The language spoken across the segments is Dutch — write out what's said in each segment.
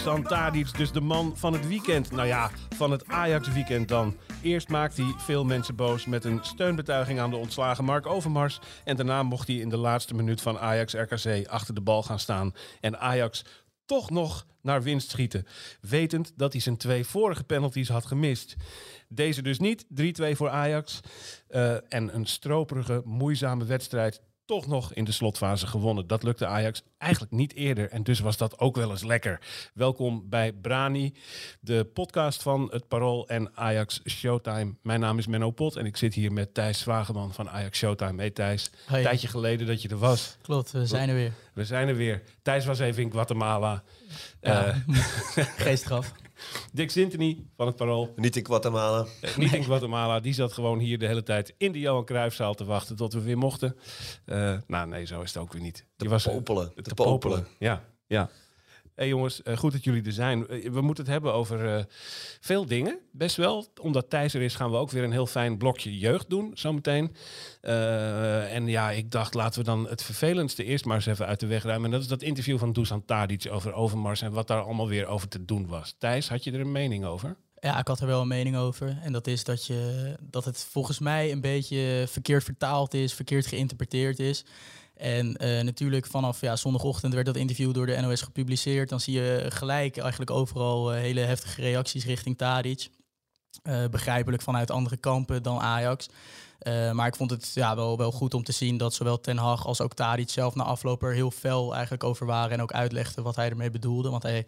Dusan Tadic dus de man van het weekend. Nou ja, van het Ajax-weekend dan. Eerst maakte hij veel mensen boos met een steunbetuiging aan de ontslagen Mark Overmars. En daarna mocht hij in de laatste minuut van Ajax-RKC achter de bal gaan staan. En Ajax toch nog naar winst schieten. Wetend dat hij zijn twee vorige penalties had gemist. Deze dus niet, 3-2 voor Ajax. Eh, en een stroperige, moeizame wedstrijd toch nog in de slotfase gewonnen. Dat lukte Ajax eigenlijk niet eerder. En dus was dat ook wel eens lekker. Welkom bij Brani, de podcast van het Parool en Ajax Showtime. Mijn naam is Menno Pot en ik zit hier met Thijs Zwageman van Ajax Showtime. Hey Thijs, een tijdje geleden dat je er was. Klopt, we zijn er weer. We zijn er weer. Thijs was even in Guatemala. Ja. Geestgraf. Dick Sintony van het Parool. Niet in Guatemala. Eh, niet in Guatemala. Die zat gewoon hier de hele tijd in de Johan Cruijffzaal te wachten tot we weer mochten. Eh, nou, nee, zo is het ook weer niet. Die was popelen. Te, Te popelen. popelen. Ja, ja. Hey jongens, eh, goed dat jullie er zijn. Eh, we moeten het hebben over eh, veel dingen. Best wel. Omdat Thijs er is, gaan we ook weer een heel fijn blokje jeugd doen, zometeen. En ja, ik dacht, laten we dan het vervelendste eerst maar eens even uit de weg ruimen. En dat is dat interview van Dusan Tadic over Overmars en wat daar allemaal weer over te doen was. Thijs, had je er een mening over? Ja, ik had er wel een mening over. En dat is dat, je, dat het volgens mij een beetje verkeerd vertaald is, verkeerd geïnterpreteerd is. En eh, natuurlijk vanaf ja, zondagochtend werd dat interview door de NOS gepubliceerd. Dan zie je gelijk eigenlijk overal eh, hele heftige reacties richting Tadic. Eh, begrijpelijk vanuit andere kampen dan Ajax. Maar ik vond het ja, wel, wel goed om te zien dat zowel Ten Hag als ook Tadic zelf na afloop er heel fel eigenlijk over waren. En ook uitlegden wat hij ermee bedoelde. Want hij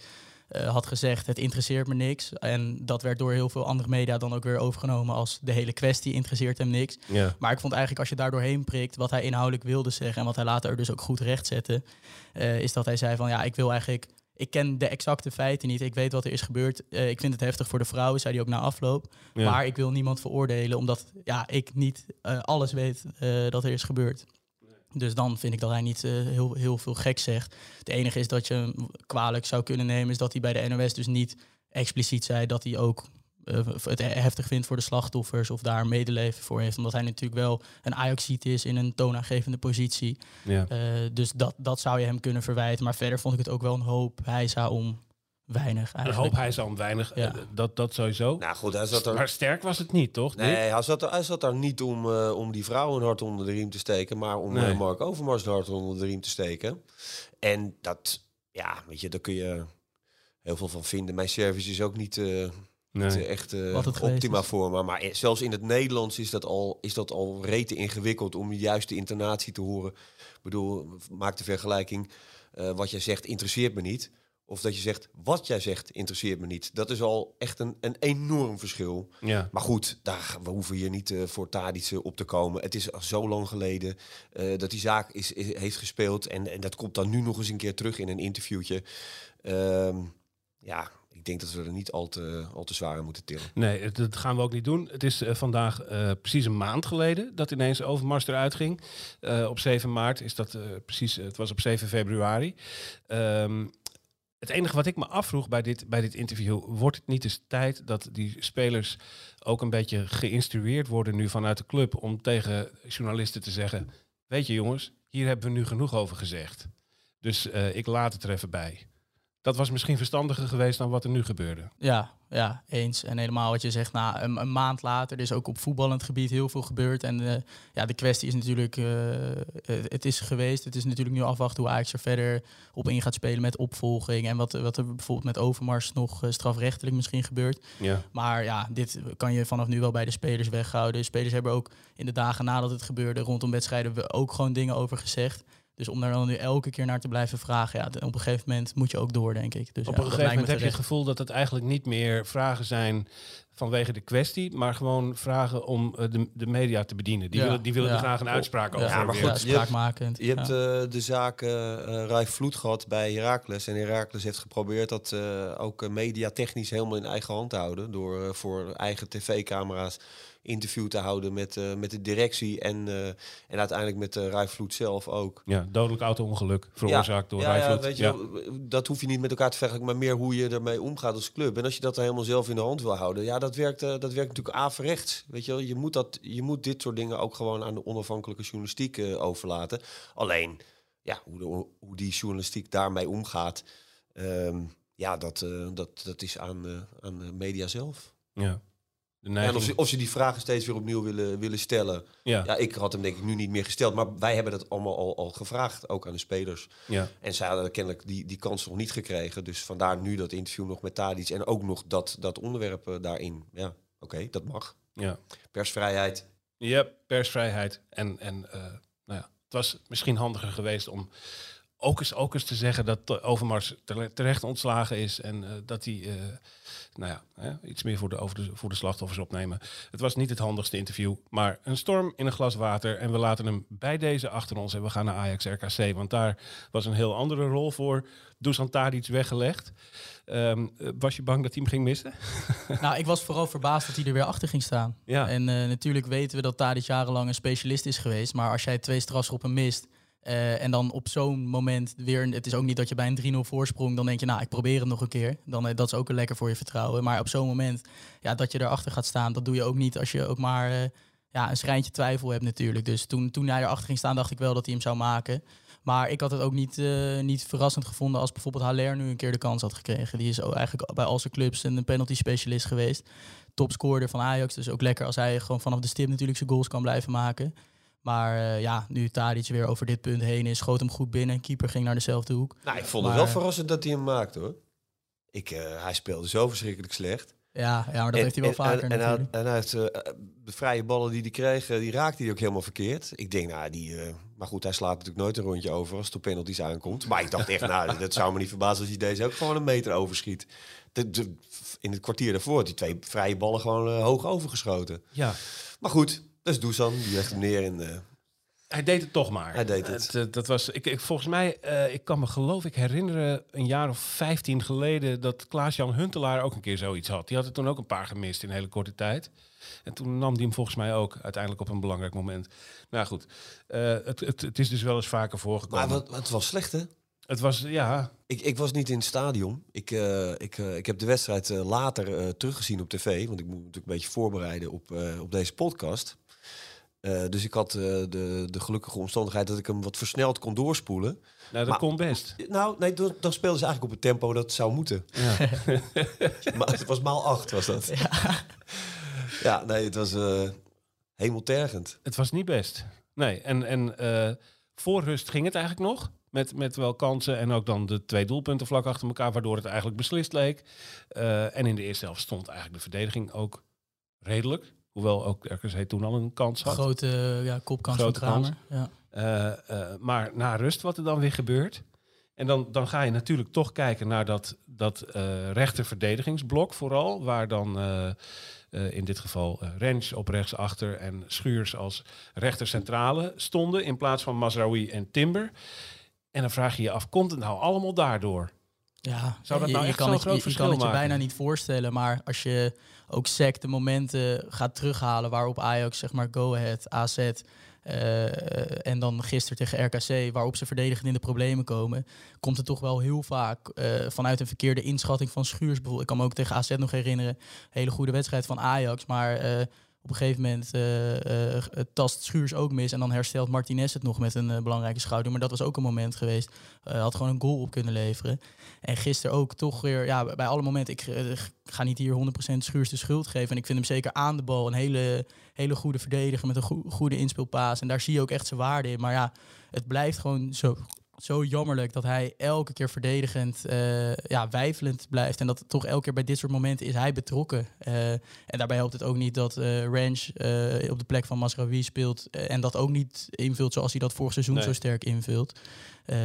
eh, had gezegd, het interesseert me niks. En dat werd door heel veel andere media dan ook weer overgenomen als de hele kwestie interesseert hem niks. Ja. Maar ik vond eigenlijk als je daar doorheen prikt wat hij inhoudelijk wilde zeggen en wat hij later dus ook goed recht zette, eh, is dat hij zei van ja, ik wil eigenlijk, ik ken de exacte feiten niet, ik weet wat er is gebeurd. Eh, ik vind het heftig voor de vrouwen, zei hij ook na afloop. Ja. Maar ik wil niemand veroordelen omdat ja, ik niet alles weet dat er is gebeurd. Dus dan vind ik dat hij niet eh, heel, heel veel gek zegt. Het enige is dat je hem kwalijk zou kunnen nemen, is dat hij bij de NOS dus niet expliciet zei dat hij ook eh, het heftig vindt voor de slachtoffers of daar medeleven voor heeft. Omdat hij natuurlijk wel een Ajaxiet is in een toonaangevende positie. Ja. Eh, dus dat, dat zou je hem kunnen verwijten. Maar verder vond ik het ook wel een hoop hijsa om weinig Een eigenlijk. hoop hij zal weinig. Ja. eh, dat, dat sowieso. Nou goed, hij zat er, Maar sterk was het niet, toch? Nee, hij zat er, hij zat daar niet om, eh, om die vrouw een hart onder de riem te steken, maar om Nee. eh, Mark Overmars een hart onder de riem te steken. En dat, ja, weet je, daar kun je heel veel van vinden. Mijn service is ook niet, echt Wat het geweest optima voor me. Maar zelfs in het Nederlands is dat al, is dat al rete ingewikkeld om de juiste intonatie te horen. Ik bedoel, maak de vergelijking. eh, wat jij zegt interesseert me niet. Of dat je zegt, wat jij zegt interesseert me niet. Dat is al echt een, een enorm verschil. Ja. Maar goed, daar, we hoeven hier niet eh, voor Tadic eh, op te komen. Het is al zo lang geleden eh, dat die zaak is, is- heeft gespeeld. En, en dat komt dan nu nog eens een keer terug in een interviewtje. Ehm, ja, ik denk dat we er niet al te, al te zwaar aan moeten tillen. Nee, dat gaan we ook niet doen. Het is eh, vandaag precies een maand geleden dat ineens Overmars eruit ging. Eh, op 7 maart is dat precies, het was op 7 februari. Ehm, het enige wat ik me afvroeg bij dit, bij dit interview, wordt het niet eens tijd dat die spelers ook een beetje geïnstrueerd worden nu vanuit de club om tegen journalisten te zeggen, weet je jongens, hier hebben we nu genoeg over gezegd. Dus eh, ik laat het er even bij. Dat was misschien verstandiger geweest dan wat er nu gebeurde. Ja, ja, eens. En helemaal wat je zegt, na een, een maand later, er is ook op voetballend gebied heel veel gebeurd. En eh, ja, de kwestie is natuurlijk, eh, eh, het is geweest. Het is natuurlijk nu afwachten hoe Ajax er verder op in gaat spelen met opvolging. En wat, wat er bijvoorbeeld met Overmars nog strafrechtelijk misschien gebeurt. Ja. Maar ja, dit kan je vanaf nu wel bij de spelers weghouden. De spelers hebben ook in de dagen nadat het gebeurde rondom wedstrijden we ook gewoon dingen over gezegd. Dus om daar dan nu elke keer naar te blijven vragen, ja, op een gegeven moment moet je ook door, denk ik. Dus Op ja, een gegeven moment heb je het gevoel dat het eigenlijk niet meer vragen zijn vanwege de kwestie, maar gewoon vragen om eh, de, de media te bedienen. Die Ja, willen, die willen ja. er graag een uitspraak Ja, over. maar weer. goed, ja, je hebt- spraakmakend. Je hebt ja. eh, de zaak eh eh, Rai Vloed gehad bij Heracles. En Heracles heeft geprobeerd dat eh, ook mediatechnisch helemaal in eigen hand te houden. Door voor eigen tv-camera's interview te houden met, eh, met de directie. En, eh, en uiteindelijk met uh, Rai Vloed zelf ook. Ja, dodelijk auto-ongeluk veroorzaakt door ja, ja, Rijvloed. weet je, Ja. dat hoef je niet met elkaar te vergelijken, maar meer hoe je ermee omgaat als club. En als je dat dan helemaal zelf in de hand wil houden, ja, dat werkt, eh, dat werkt natuurlijk averechts. Weet je, wel. je moet, dat, je moet dit soort dingen ook gewoon aan de onafhankelijke journalistiek eh, overlaten. Alleen, ja, hoe, de, hoe die journalistiek daarmee omgaat, ehm, ja, dat, eh, dat, dat is aan, eh, aan de media zelf. ja. Neiging, en of, ze, of ze die vragen steeds weer opnieuw willen, willen stellen. ja, Ja, ik had hem denk ik nu niet meer gesteld, maar wij hebben dat allemaal al, al gevraagd, ook aan de spelers. ja. En zij hadden kennelijk die, die kans nog niet gekregen. Dus vandaar nu dat interview nog met Tadic. En ook nog dat, dat onderwerp eh, daarin. Ja, oké, dat mag. ja. Persvrijheid. Ja, persvrijheid. En, en eh, nou ja, het was misschien handiger geweest om ook eens, ook eens te zeggen dat Overmars tere- terecht ontslagen is. En eh, dat hij eh, nou ja, hè, iets meer voor de, over de, voor de slachtoffers opnemen. Het was niet het handigste interview, maar een storm in een glas water. En we laten hem bij deze achter ons en we gaan naar Ajax RKC. Want daar was een heel andere rol voor Dusan Tadic weggelegd. Ehm, eh, was je bang dat hij hem ging missen? Nou, ik was vooral verbaasd dat hij er weer achter ging staan. Ja. En natuurlijk weten we dat Tadic jarenlang een specialist is geweest. Maar als jij twee strafschoppen mist... eh, en dan op zo'n moment weer... Het is ook niet dat je bij een 3-0 voorsprong... dan denk je, nou, ik probeer het nog een keer. Dan, eh, dat is ook een lekker voor je vertrouwen. Maar op zo'n moment ja, dat je erachter gaat staan... dat doe je ook niet als je ook maar eh, ja, een schrijntje twijfel hebt natuurlijk. Dus toen, toen hij erachter ging staan, dacht ik wel dat hij hem zou maken. Maar ik had het ook niet, niet verrassend gevonden... als bijvoorbeeld Haller nu een keer de kans had gekregen. Die is eigenlijk bij al zijn clubs een penalty specialist geweest topscorer van Ajax. Dus ook lekker als hij gewoon vanaf de stip natuurlijk zijn goals kan blijven maken. Maar eh, ja, nu Tadic weer over dit punt heen is, schoot hem goed binnen. Keeper ging naar dezelfde hoek. Nou, ik vond het wel verrassend dat hij hem maakte hoor. Ik, eh, hij speelde zo verschrikkelijk slecht. Ja, ja maar dat En- heeft hij wel en- vaker En, en, hij, en hij heeft, eh, de vrije ballen die hij kreeg, eh, die raakte hij ook helemaal verkeerd. Ik denk, nou, die... eh, maar goed, hij slaat natuurlijk nooit een rondje over als het op penalties aankomt. Maar ik dacht echt, nou, dat zou me niet verbazen als hij deze ook gewoon een meter overschiet. De, de- in het kwartier daarvoor had hij twee vrije ballen gewoon eh, hoog overgeschoten. Ja. Maar goed, dat is Dusan. Die legt hem neer en eh, Hij deed het toch maar. Hij deed het. eh, dat was, ik, ik, volgens mij, eh, ik kan me geloof ik herinneren, een jaar of 15 geleden, dat Klaas-Jan Huntelaar ook een keer zoiets had. Die had er toen ook een paar gemist in een hele korte tijd. En toen nam die hem volgens mij ook uiteindelijk op een belangrijk moment. Nou goed, eh, het, het, het is dus wel eens vaker voorgekomen. Maar wat, het was slecht, hè? Het was, ja, Ik, ik was niet in het stadion. Ik, ik, ik heb de wedstrijd later teruggezien op tv. Want ik moet natuurlijk een beetje voorbereiden op, op deze podcast. Eh, dus ik had eh, de, de gelukkige omstandigheid dat ik hem wat versneld kon doorspoelen. nou, dat Maar- kon best. Nou, nee, dan, dan speelden ze eigenlijk op het tempo dat het zou moeten. Ja. maar het was maal acht, was dat. Ja, nee, het was eh hemeltergend. Het was niet best. Nee, en, en eh, voor rust ging het eigenlijk nog. Met, met wel kansen en ook dan de twee doelpunten vlak achter elkaar, waardoor het eigenlijk beslist leek. Eh, en in de eerste helft stond eigenlijk de verdediging ook redelijk. Hoewel ook RKC toen al een kans had. Grote eh, ja, kopkans Grote van Kramer. Ja. Eh, eh, maar na rust wat er dan weer gebeurt. En dan, dan ga je natuurlijk toch kijken naar dat, dat eh rechter verdedigingsblok vooral. Waar dan eh, eh, in dit geval eh Rens op rechts achter en Schuurs als rechter centrale stonden. In plaats van Mazraoui en Timber. En dan vraag je je af, komt het nou allemaal daardoor? Ja, Zou dat je, nou je kan het, groot je, kan het je bijna niet voorstellen. Maar als je ook sec de momenten gaat terughalen waarop Ajax, zeg maar, Go Ahead, AZ eh, en dan gisteren tegen RKC, waarop ze verdedigend in de problemen komen, komt het toch wel heel vaak eh, vanuit een verkeerde inschatting van Schuurs. Bijvoorbeeld, ik kan me ook tegen AZ nog herinneren, hele goede wedstrijd van Ajax, maar eh, Op een gegeven moment eh, eh, tast Schuurs ook mis. En dan herstelt Martinez het nog met een belangrijke schouder. Maar dat was ook een moment geweest. Had gewoon een goal op kunnen leveren. En gisteren ook toch weer, ja, bij alle momenten. Ik ga niet hier 100% Schuurs de schuld geven. En ik vind hem zeker aan de bal een hele, hele goede verdediger met een goe- goede inspeelpaas. En daar zie je ook echt zijn waarde in. Maar ja, het blijft gewoon zo, zo jammerlijk dat hij elke keer verdedigend, eh, ja, wijfelend blijft. En dat toch elke keer bij dit soort momenten is hij betrokken. Eh, en daarbij helpt het ook niet dat eh Ranch op de plek van Masraoui speelt en dat ook niet invult zoals hij dat vorig seizoen Nee. zo sterk invult.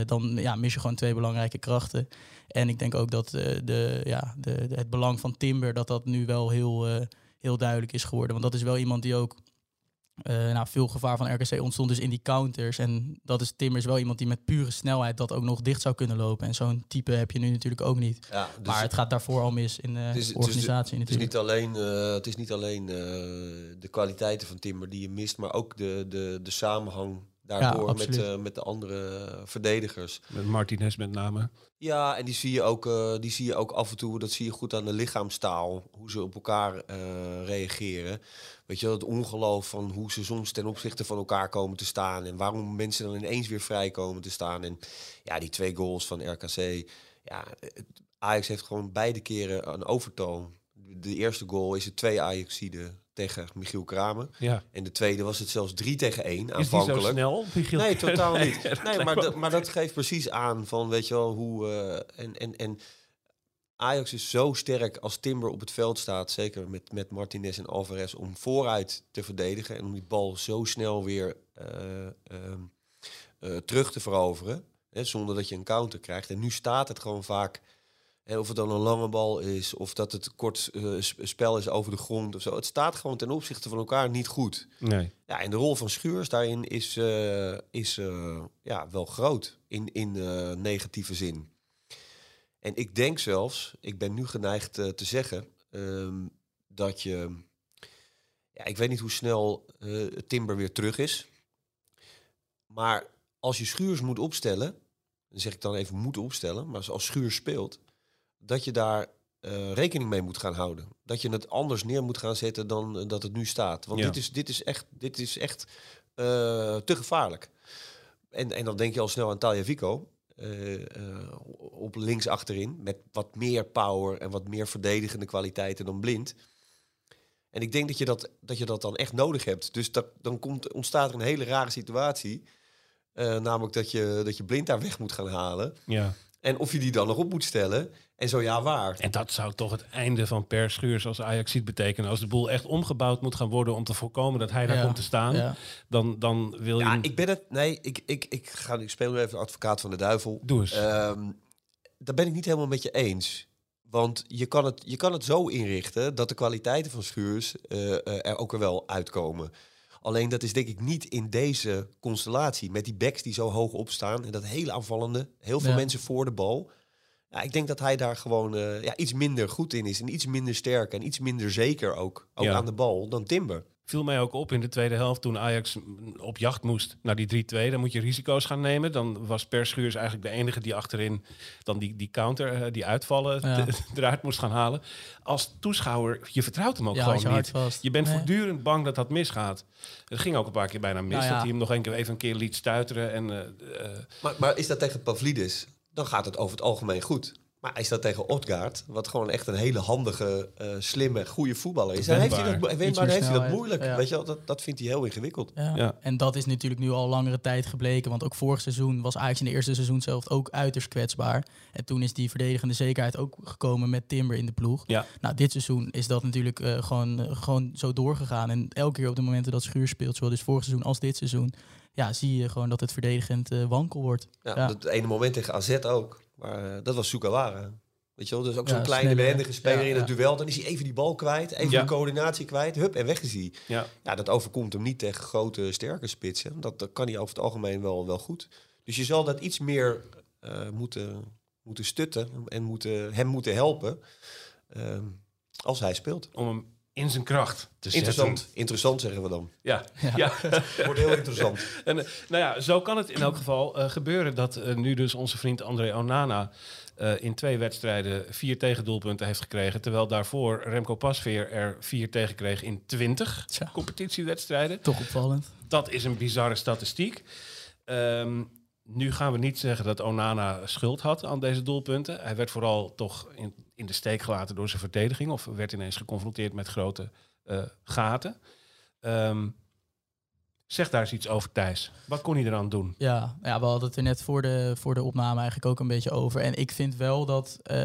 Dan ja, mis je gewoon twee belangrijke krachten. En ik denk ook dat de, ja, de, de- het belang van Timber, dat dat nu wel heel, heel duidelijk is geworden. Want dat is wel iemand die ook eh, nou, veel gevaar van RKC ontstond dus in die counters. En dat is Timber is wel iemand die met pure snelheid dat ook nog dicht zou kunnen lopen. En zo'n type heb je nu natuurlijk ook niet. Ja, dus maar het gaat daarvoor al mis in de het is- het is- organisatie Het is natuurlijk. niet alleen, eh, het is niet alleen eh, de kwaliteiten van Timber die je mist, maar ook de, de, de samenhang daardoor met, eh, met de andere verdedigers. Met Martinez met name. Ja, en die zie je ook, eh, die zie je ook af en toe, dat zie je goed aan de lichaamstaal, hoe ze op elkaar eh, reageren. Weet je, wel, het ongeloof van hoe ze soms ten opzichte van elkaar komen te staan en waarom mensen dan ineens weer vrij komen te staan. En ja, die twee goals van RKC, ja, het- Ajax heeft gewoon beide keren een overtoon. De eerste goal is het twee Ajaxiden tegen Michiel Kramer. Ja. En de tweede was het zelfs 3 tegen 1 Is die zo aanvankelijk. snel, Michiel? Nee, totaal niet. Nee, maar, maar dat geeft precies aan van, weet je wel, hoe... eh, en, en, en Ajax is zo sterk als Timber op het veld staat, zeker met, met Martinez en Alvarez, om vooruit te verdedigen en om die bal zo snel weer eh, ehm, eh, terug te veroveren, hè, zonder dat je een counter krijgt. En nu staat het gewoon vaak, of het dan een lange bal is, of dat het kort eh, sp- spel is over de grond of zo. Het staat gewoon ten opzichte van elkaar niet goed. Nee. Ja, en de rol van Schuurs daarin is, eh, is eh, ja, wel groot in, in negatieve zin. En ik denk zelfs, ik ben nu geneigd te zeggen, ehm, dat je... Ja, ik weet niet hoe snel Timber weer terug is. Maar als je Schuurs moet opstellen, dan zeg ik dan even moet opstellen, maar als Schuurs speelt, dat je daar eh, rekening mee moet gaan houden. Dat je het anders neer moet gaan zetten dan eh, dat het nu staat. Want Ja. dit is, dit is echt, dit is echt eh, te gevaarlijk. En, en dan denk je al snel aan Talia Vico. op links achterin. Met wat meer power en wat meer verdedigende kwaliteiten dan blind. En ik denk dat je dat, dat, je dat dan echt nodig hebt. Dus dat, dan komt, ontstaat er een hele rare situatie. Namelijk dat je, dat je blind daar weg moet gaan halen. Ja. En of je die dan nog op moet stellen. En zo ja, waar. En dat zou toch het einde van Per Schuurs als Ajax ziet betekenen. Als de boel echt omgebouwd moet gaan worden om te voorkomen dat hij daar Ja. komt te staan. Ja. Dan, dan wil je... Ja, ik ben het. Nee, ik, ik, ik, ga, ik speel nu even de advocaat van de duivel. Doe eens. Ehm, daar ben ik niet helemaal met je eens. Want je kan het, je kan het zo inrichten dat de kwaliteiten van Schuurs eh, eh, er ook er wel uitkomen. Alleen dat is denk ik niet in deze constellatie. Met die backs die zo hoog opstaan. En dat hele aanvallende. Heel veel Ja. mensen voor de bal. Ja, ik denk dat hij daar gewoon eh, ja, iets minder goed in is. En iets minder sterk. En iets minder zeker ook. Ook Ja. aan de bal dan Timber. viel mij ook op in de tweede helft toen Ajax op jacht moest naar die 3-2. Dan moet je risico's gaan nemen. Dan was Per Schuurs eigenlijk de enige die achterin dan die, die counter, eh, die uitvallen Ja. te- eruit moest gaan halen. Als toeschouwer, je vertrouwt hem ook Ja, gewoon je niet. vast. Je bent Nee. voortdurend bang dat dat misgaat. Het ging ook een paar keer bijna mis. Nou ja. Dat hij hem nog een keer, even een keer liet stuiteren. En, eh, Maar, maar is dat tegen Pavlidis, dan gaat het over het algemeen goed. Maar is dat tegen Odgaard, wat gewoon echt een hele handige, eh, slimme, goede voetballer is, dan heeft hij dat, heeft hij dat moeilijk. Ja. Weet je wel, dat, dat vindt hij heel ingewikkeld. Ja. Ja. En dat is natuurlijk nu al langere tijd gebleken. Want ook vorig seizoen was Ajax in de eerste seizoen zelf ook uiterst kwetsbaar. En toen is die verdedigende zekerheid ook gekomen met Timber in de ploeg. ja. Nou, dit seizoen is dat natuurlijk eh, gewoon, eh, gewoon zo doorgegaan. En elke keer op de momenten dat Schuur speelt, zowel dus vorig seizoen als dit seizoen, ja, zie je gewoon dat het verdedigend wankel wordt. Ja, Ja. Dat ene moment tegen AZ ook. Maar eh, dat was Sukawara. Weet je wel, dus ook Ja, zo'n kleine behendige speler ja, in het ja. duel. Dan is hij even die bal kwijt, even de coördinatie kwijt. Hup, en weg is hij. ja. Ja, dat overkomt hem niet tegen grote, sterke spitsen. Dat, dat kan hij over het algemeen wel, wel goed. Dus je zal dat iets meer eh, moeten, moeten stutten en moeten, hem moeten helpen ehm, als hij speelt. Om hem in zijn kracht te zetten. Interessant. Interessant zeggen we dan. Ja, ja. Wordt heel interessant. En, eh, nou ja, zo kan het in elk geval eh, gebeuren dat eh, nu dus onze vriend André Onana eh, in twee wedstrijden vier tegendoelpunten heeft gekregen. Terwijl daarvoor Remco Pasveer er vier tegen kreeg in 20 Tja. competitiewedstrijden. Toch opvallend. Dat is een bizarre statistiek. Ehm, nu gaan we niet zeggen dat Onana schuld had aan deze doelpunten. Hij werd vooral toch in, in de steek gelaten door zijn verdediging. Of werd ineens geconfronteerd met grote eh, gaten. Ehm, zeg daar eens iets over, Thijs. Wat kon hij eraan doen? Ja, ja, we hadden het er net voor de, voor de opname eigenlijk ook een beetje over. En ik vind wel dat eh,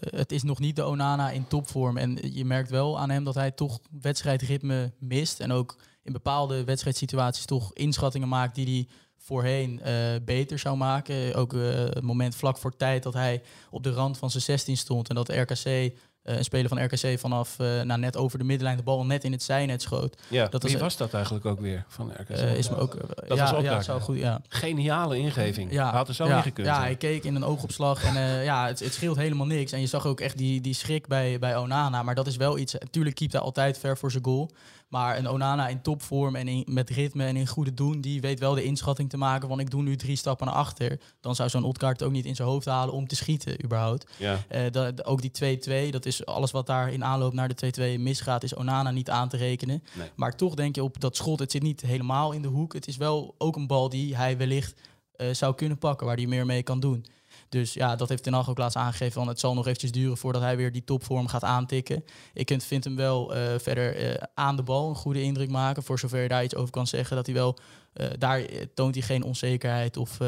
het is nog niet de Onana in topvorm. En je merkt wel aan hem dat hij toch wedstrijdritme mist. En ook in bepaalde wedstrijdsituaties toch inschattingen maakt die hij voorheen eh, beter zou maken. Ook eh, het moment vlak voor tijd dat hij op de rand van zijn 16 stond. En dat de RKC, eh, een speler van RKC vanaf eh, nou, net over de middenlijn de bal net in het zijnet schoot. Ja, Dat Wie was- was dat eigenlijk ook weer van RKC? Eh, is me ook, Dat ja, was ook ja, zou ja. goed, ja. Geniale ingeving. Ja, Hij had er zo ja, ingekund. Ja, hij keek in een oogopslag en eh, ja, het, het scheelt helemaal niks. En je zag ook echt die, die schrik bij, bij Onana. Maar dat is wel iets... Natuurlijk keept hij altijd ver voor zijn goal. Maar een Onana in topvorm en in, met ritme en in goede doen... die weet wel de inschatting te maken van ik doe nu drie stappen naar achter. Dan zou zo'n Odgaard ook niet in zijn hoofd halen om te schieten überhaupt. ja. Eh, dat, ook die 2-2, dat is alles wat daar in aanloop naar de 2-2 misgaat... is Onana niet aan te rekenen. Nee. Maar toch denk je op dat schot, het zit niet helemaal in de hoek. Het is wel ook een bal die hij wellicht eh, zou kunnen pakken, waar hij meer mee kan doen. Dus ja, dat heeft Ten Hag ook laatst aangegeven. Van het zal nog eventjes duren voordat hij weer die topvorm gaat aantikken. Ik vind- hem wel eh, verder eh, aan de bal een goede indruk maken. Voor zover je daar iets over kan zeggen. Dat hij wel, eh, daar toont hij geen onzekerheid of,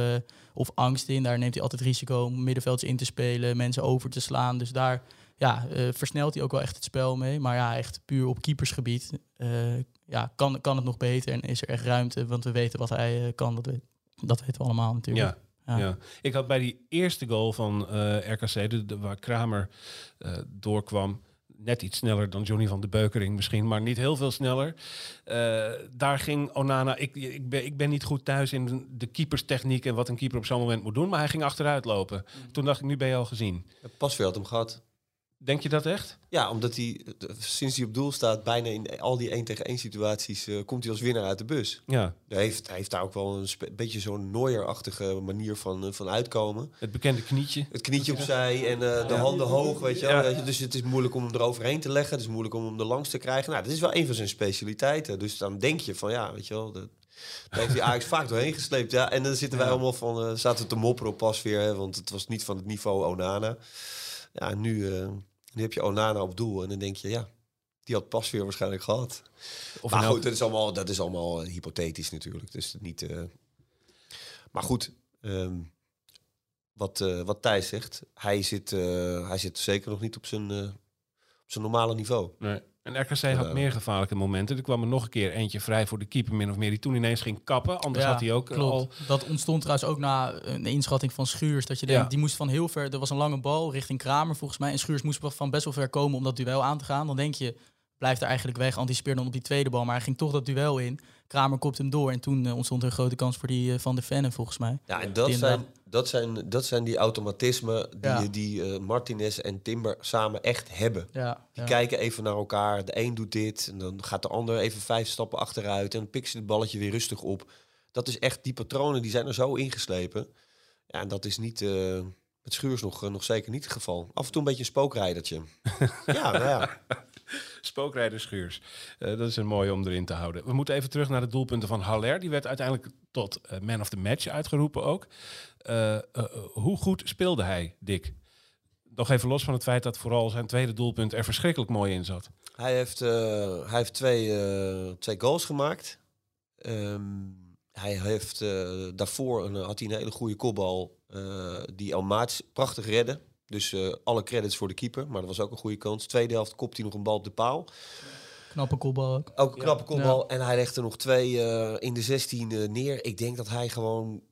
of angst in. Daar neemt hij altijd risico om middenvelds in te spelen, mensen over te slaan. Dus daar ja, versnelt hij ook wel echt het spel mee. Maar ja, echt puur op keepersgebied ja, kan, kan het nog beter. En is er echt ruimte, want we weten wat hij kan. Dat, dat weten we allemaal natuurlijk. Ja. Ja. Ja. ik had bij die eerste goal van eh, RKC, de, de- waar Kramer eh, doorkwam, net iets sneller dan Johnny van de Beukering misschien, maar niet heel veel sneller. Eh, daar ging Onana, ik, ik, ben, ik ben niet goed thuis in de keeperstechniek en wat een keeper op zo'n moment moet doen, maar hij ging achteruit lopen. Toen dacht ik, nu ben je al gezien. Pasveer had hem gehad. Denk je dat echt? Ja, omdat hij sinds hij op doel staat, bijna in al die 1 tegen 1 situaties, eh, komt hij als winnaar uit de bus. Ja, Hij heeft, hij heeft daar ook wel een beetje zo'n Neuer-achtige manier van, eh, van uitkomen. het bekende knietje. Het knietje opzij en eh, de handen hoog, weet je, wel. Ja. Dus het is moeilijk om hem eroverheen te leggen. Het is moeilijk om hem er langs te krijgen. Nou, dat is wel een van zijn specialiteiten. Dus dan denk je van, ja, weet je wel... Dat, daar heeft hij Ajax vaak doorheen gesleept. Ja, en dan zitten wij allemaal van... eh, zaten we te mopperen op pas weer, hè, want het was niet van het niveau Onana. Ja, nu, eh, nu heb je Onana op doel en dan denk je, ja... Die had pas weer waarschijnlijk gehad. Of maar goed, dat is allemaal, dat is allemaal eh, hypothetisch natuurlijk. Dus niet. eh, Maar goed, ehm, wat, eh, wat Thijs zegt, hij zit, hij zit zeker nog niet op zijn, op zijn normale niveau. Nee. En RKC had meer gevaarlijke momenten. Er kwam er nog een keer eentje vrij voor de keeper, min of meer, die toen ineens ging kappen. Anders Ja, had hij ook eh, klopt. al... Dat ontstond trouwens ook na een inschatting van Schuurs. Dat je denkt, Ja. die moest van heel ver... Er was een lange bal richting Kramer volgens mij. En Schuurs moest van best wel ver komen om dat duel aan te gaan. Dan denk je, blijft er eigenlijk weg. Anticipeer dan op die tweede bal. Maar hij ging toch dat duel in. Kramer kopt hem door. En toen eh, ontstond er een grote kans voor die eh, Van de Vennen volgens mij. Ja, en dat zijn, inderdaad- dat, zijn, dat zijn die automatismen die, Ja. die eh, Martinez en Timber samen echt hebben. Ja, Die ja. kijken even naar elkaar. De een doet dit en dan gaat de ander even vijf stappen achteruit. En pikt ze het balletje weer rustig op. Dat is echt, die patronen die zijn er zo ingeslepen. Ja, en dat is niet, eh met Schuurs nog, eh, nog zeker niet het geval. Af en toe een beetje een spookrijdertje. ja, nou ja. Spookrijder Schuurs. Eh, dat is een mooie om erin te houden. We moeten even terug naar de doelpunten van Haller. Die werd uiteindelijk tot eh, man of the match uitgeroepen ook. Eh, hoe goed speelde hij, Dick? Nog even los van het feit dat vooral zijn tweede doelpunt er verschrikkelijk mooi in zat. Hij heeft, hij heeft twee, twee goals gemaakt. Ehm, hij heeft daarvoor een, had hij een hele goede kopbal die Almaats prachtig redde. Dus eh, alle credits voor de keeper, maar dat was ook een goede kans. Tweede helft kopt hij nog een bal op de paal. Knappe kopbal ook. Ook een knappe kopbal. En hij legde er nog twee eh, in de 16 eh, neer. Ik denk dat hij gewoon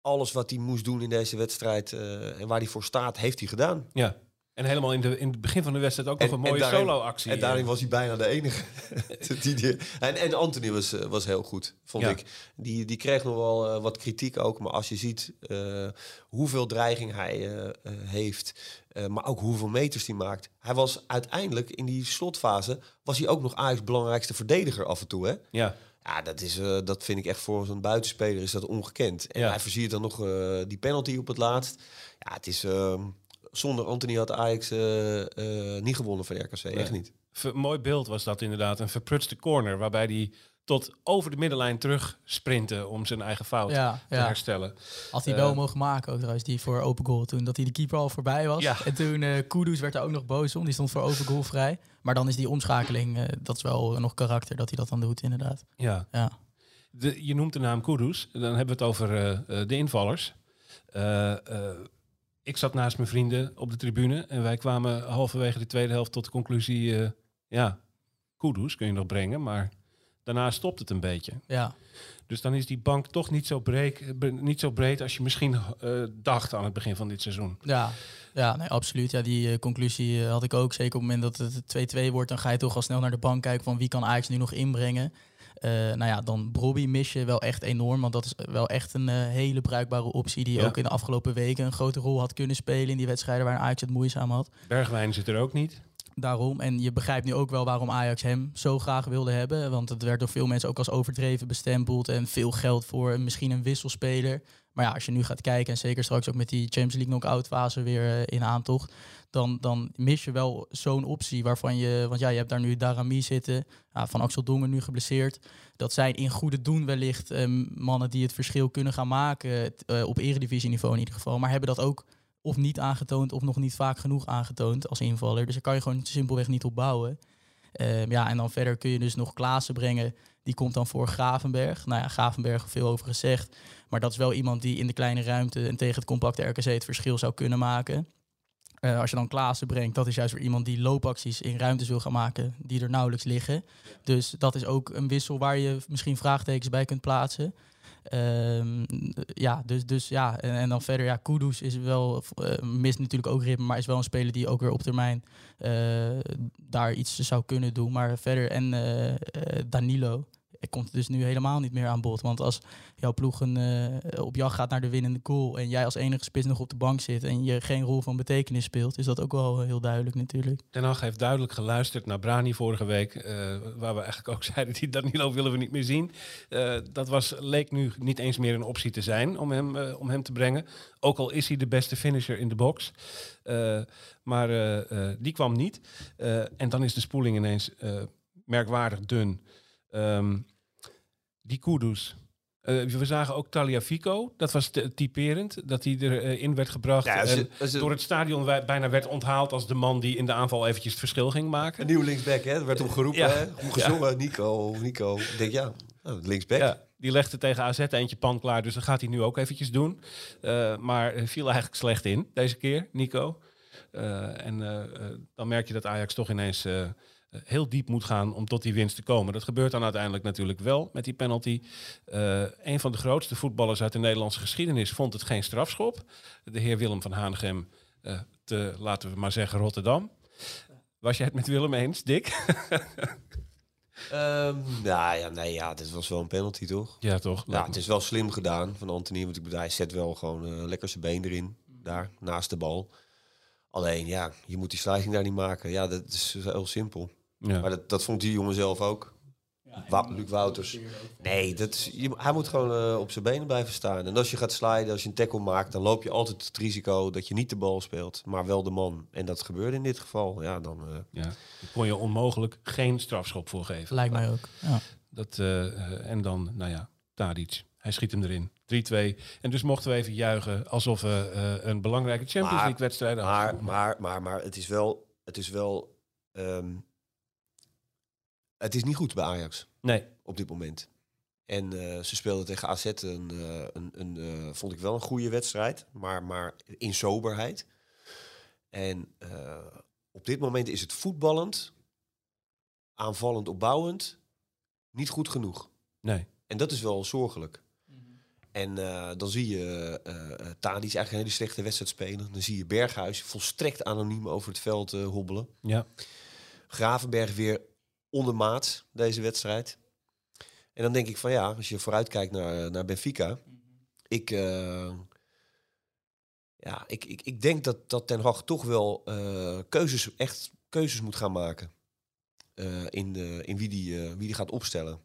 alles wat hij moest doen in deze wedstrijd eh, en waar hij voor staat, heeft hij gedaan. Ja. En helemaal in, de, in het begin van de wedstrijd ook nog een mooie solo-actie. En daarin was hij bijna de enige. die, die- en, en Anthony was, eh, was heel goed, vond Ja. ik. Die, die kreeg nog wel eh, wat kritiek ook. Maar als je ziet eh, hoeveel dreiging hij eh, eh, heeft, eh, maar ook hoeveel meters hij maakt. Hij was uiteindelijk in die slotfase, was hij ook nog Ajax belangrijkste verdediger af en toe. Hè? Ja. Ja, dat, is, eh, dat vind ik echt voor zo'n buitenspeler is dat ongekend. En Ja. hij versiert dan nog eh, die penalty op het laatst. Ja, het is... ehm, zonder Anthony had Ajax eh, eh, niet gewonnen van RKC. Echt niet. Ver- mooi beeld was dat inderdaad. Een verprutste corner waarbij hij tot over de middenlijn terug sprintte om zijn eigen fout Ja, te ja. herstellen. Had hij Eh, wel mogen maken ook trouwens, die voor open goal. Toen dat hij de keeper al voorbij was. Ja. En toen eh Kudus werd er ook nog boos om. Die stond voor open goal vrij. Maar dan is die omschakeling, eh, dat is wel nog karakter dat hij dat dan doet inderdaad. Ja. Ja. De, je noemt de naam Kudus. Dan hebben we het over eh, eh, de invallers. Eh, eh, ik zat naast mijn vrienden op de tribune en wij kwamen halverwege de tweede helft tot de conclusie: eh, ja, Kudus kun je nog brengen, maar daarna stopt het een beetje. Ja, Dus dan is die bank toch niet zo breed, bre- niet zo breed als je misschien eh, dacht aan het begin van dit seizoen. ja. ja nee, absoluut. Ja, die eh, conclusie eh, had ik ook. Zeker op het moment dat het 2-2 wordt, dan ga je toch al snel naar de bank kijken van wie kan Ajax nu nog inbrengen. Eh, nou ja, dan Brobby mis je wel echt enorm. Want dat is wel echt een eh, hele bruikbare optie. Die Ja. ook in de afgelopen weken een grote rol had kunnen spelen in die wedstrijden waar Ajax het moeizaam had. Bergwijn zit er ook niet. Daarom. En je begrijpt nu ook wel waarom Ajax hem zo graag wilde hebben. Want het werd door veel mensen ook als overdreven bestempeld. En veel geld voor misschien een wisselspeler. Maar ja, als je nu gaat kijken, en zeker straks ook met die Champions League knock-out fase weer eh, in aantocht. Dan, dan mis je wel zo'n optie waarvan je. Want ja, je hebt daar nu Darami zitten. Van Axel Dongen nu geblesseerd. Dat zijn in goede doen wellicht eh, mannen die het verschil kunnen gaan maken. eh, op eredivisieniveau in ieder geval. Maar hebben dat ook of niet aangetoond of nog niet vaak genoeg aangetoond als invaller. Dus daar kan je gewoon simpelweg niet op bouwen. Ehm, ja, en dan verder kun je dus nog Klaassen brengen. Die komt dan voor Gravenberg. Nou ja, Gravenberg veel over gezegd. Maar dat is wel iemand die in de kleine ruimte en tegen het compacte RKC het verschil zou kunnen maken. Eh, als je dan Klaassen brengt, dat is juist weer iemand die loopacties in ruimtes wil gaan maken die er nauwelijks liggen. Dus dat is ook een wissel waar je misschien vraagtekens bij kunt plaatsen. Ehm, ja, dus, dus ja, en, en dan verder, ja, Kudus is wel, eh, mist natuurlijk ook ritme, maar is wel een speler die ook weer op termijn eh, daar iets zou kunnen doen. Maar verder, en Danilo, komt dus nu helemaal niet meer aan bod. Want als jouw ploeg een, eh, op jacht gaat naar de winnende goal en jij als enige spits nog op de bank zit en je geen rol van betekenis speelt, is dat ook wel heel duidelijk natuurlijk. Den Haag heeft duidelijk geluisterd naar Brani vorige week. eh, waar we eigenlijk ook zeiden, die Danilo willen we niet meer zien. Eh, dat was, leek nu niet eens meer een optie te zijn om hem, om hem te brengen. Ook al is hij de beste finisher in de box. Maar die kwam niet. En dan is de spoeling ineens merkwaardig dun. Ehm, die Kudus. Eh, we zagen ook Taliafico. Dat was typerend. Dat hij erin werd gebracht. Ja, door het stadion bijna werd onthaald als de man die in de aanval eventjes het verschil ging maken. Een nieuwe linksback, hè? Er werd om geroepen, Ja. hè? Om gezongen, Nico, Nico. Ik denk, ja, nou, linksback. Ja, die legde tegen AZ eentje pan klaar, dus dat gaat hij nu ook eventjes doen. Eh, maar eh, viel eigenlijk slecht in deze keer, Nico. Eh, en eh, eh, dan merk je dat Ajax toch ineens eh, eh, heel diep moet gaan om tot die winst te komen. Dat gebeurt dan uiteindelijk natuurlijk wel met die penalty. Eh, een van de grootste voetballers uit de Nederlandse geschiedenis vond het geen strafschop. De heer Willem van Hanegem eh, te, laten we maar zeggen, Rotterdam. Was jij het met Willem eens, Dick? Ehm, nou ja, nee, ja, dit was wel een penalty, toch? ja, toch? Ja, het is wel slim gedaan van Anthony. Want ik bedoel, hij zet wel gewoon eh, lekker zijn been erin. Daar, naast de bal. Alleen, ja, je moet die sliding daar niet maken. Ja, dat is heel simpel. Ja. Maar dat, dat vond die jongen zelf ook. Wa Luc Wouters. Nee, dat is, je, hij moet gewoon eh, op zijn benen blijven staan. En als je gaat sliden, als je een tackle maakt, dan loop je altijd het risico dat je niet de bal speelt, maar wel de man. En dat gebeurde in dit geval. Ja, dan. eh, Ja, daar kon je onmogelijk geen strafschop voor geven. Lijkt mij ook. Ja. Dat, eh, en dan, nou ja, Tadic. Hij schiet hem erin. 3-2. En dus mochten we even juichen alsof we eh, een belangrijke Champions League wedstrijd hadden. Maar, maar, maar, maar het is wel. Het is wel. ehm, het is niet goed bij Ajax Nee, op dit moment. En eh, ze speelden tegen AZ een, eh, een, een eh, vond ik wel een goede wedstrijd, maar, maar in soberheid. En eh, op dit moment is het voetballend, aanvallend, opbouwend, niet goed genoeg. nee. En dat is wel zorgelijk. En eh, dan zie je eh uh, Tadic eigenlijk een hele slechte wedstrijd spelen. Dan zie je Berghuis volstrekt anoniem over het veld eh, hobbelen. Ja. Gravenberg weer ondermaats deze wedstrijd. En dan denk ik van ja, als je vooruitkijkt naar, naar Benfica. Ik, eh, ja, ik, ik, ik denk dat, dat Ten Hag toch wel eh, keuzes, echt keuzes moet gaan maken. eh, in, de, in wie die, wie die gaat opstellen.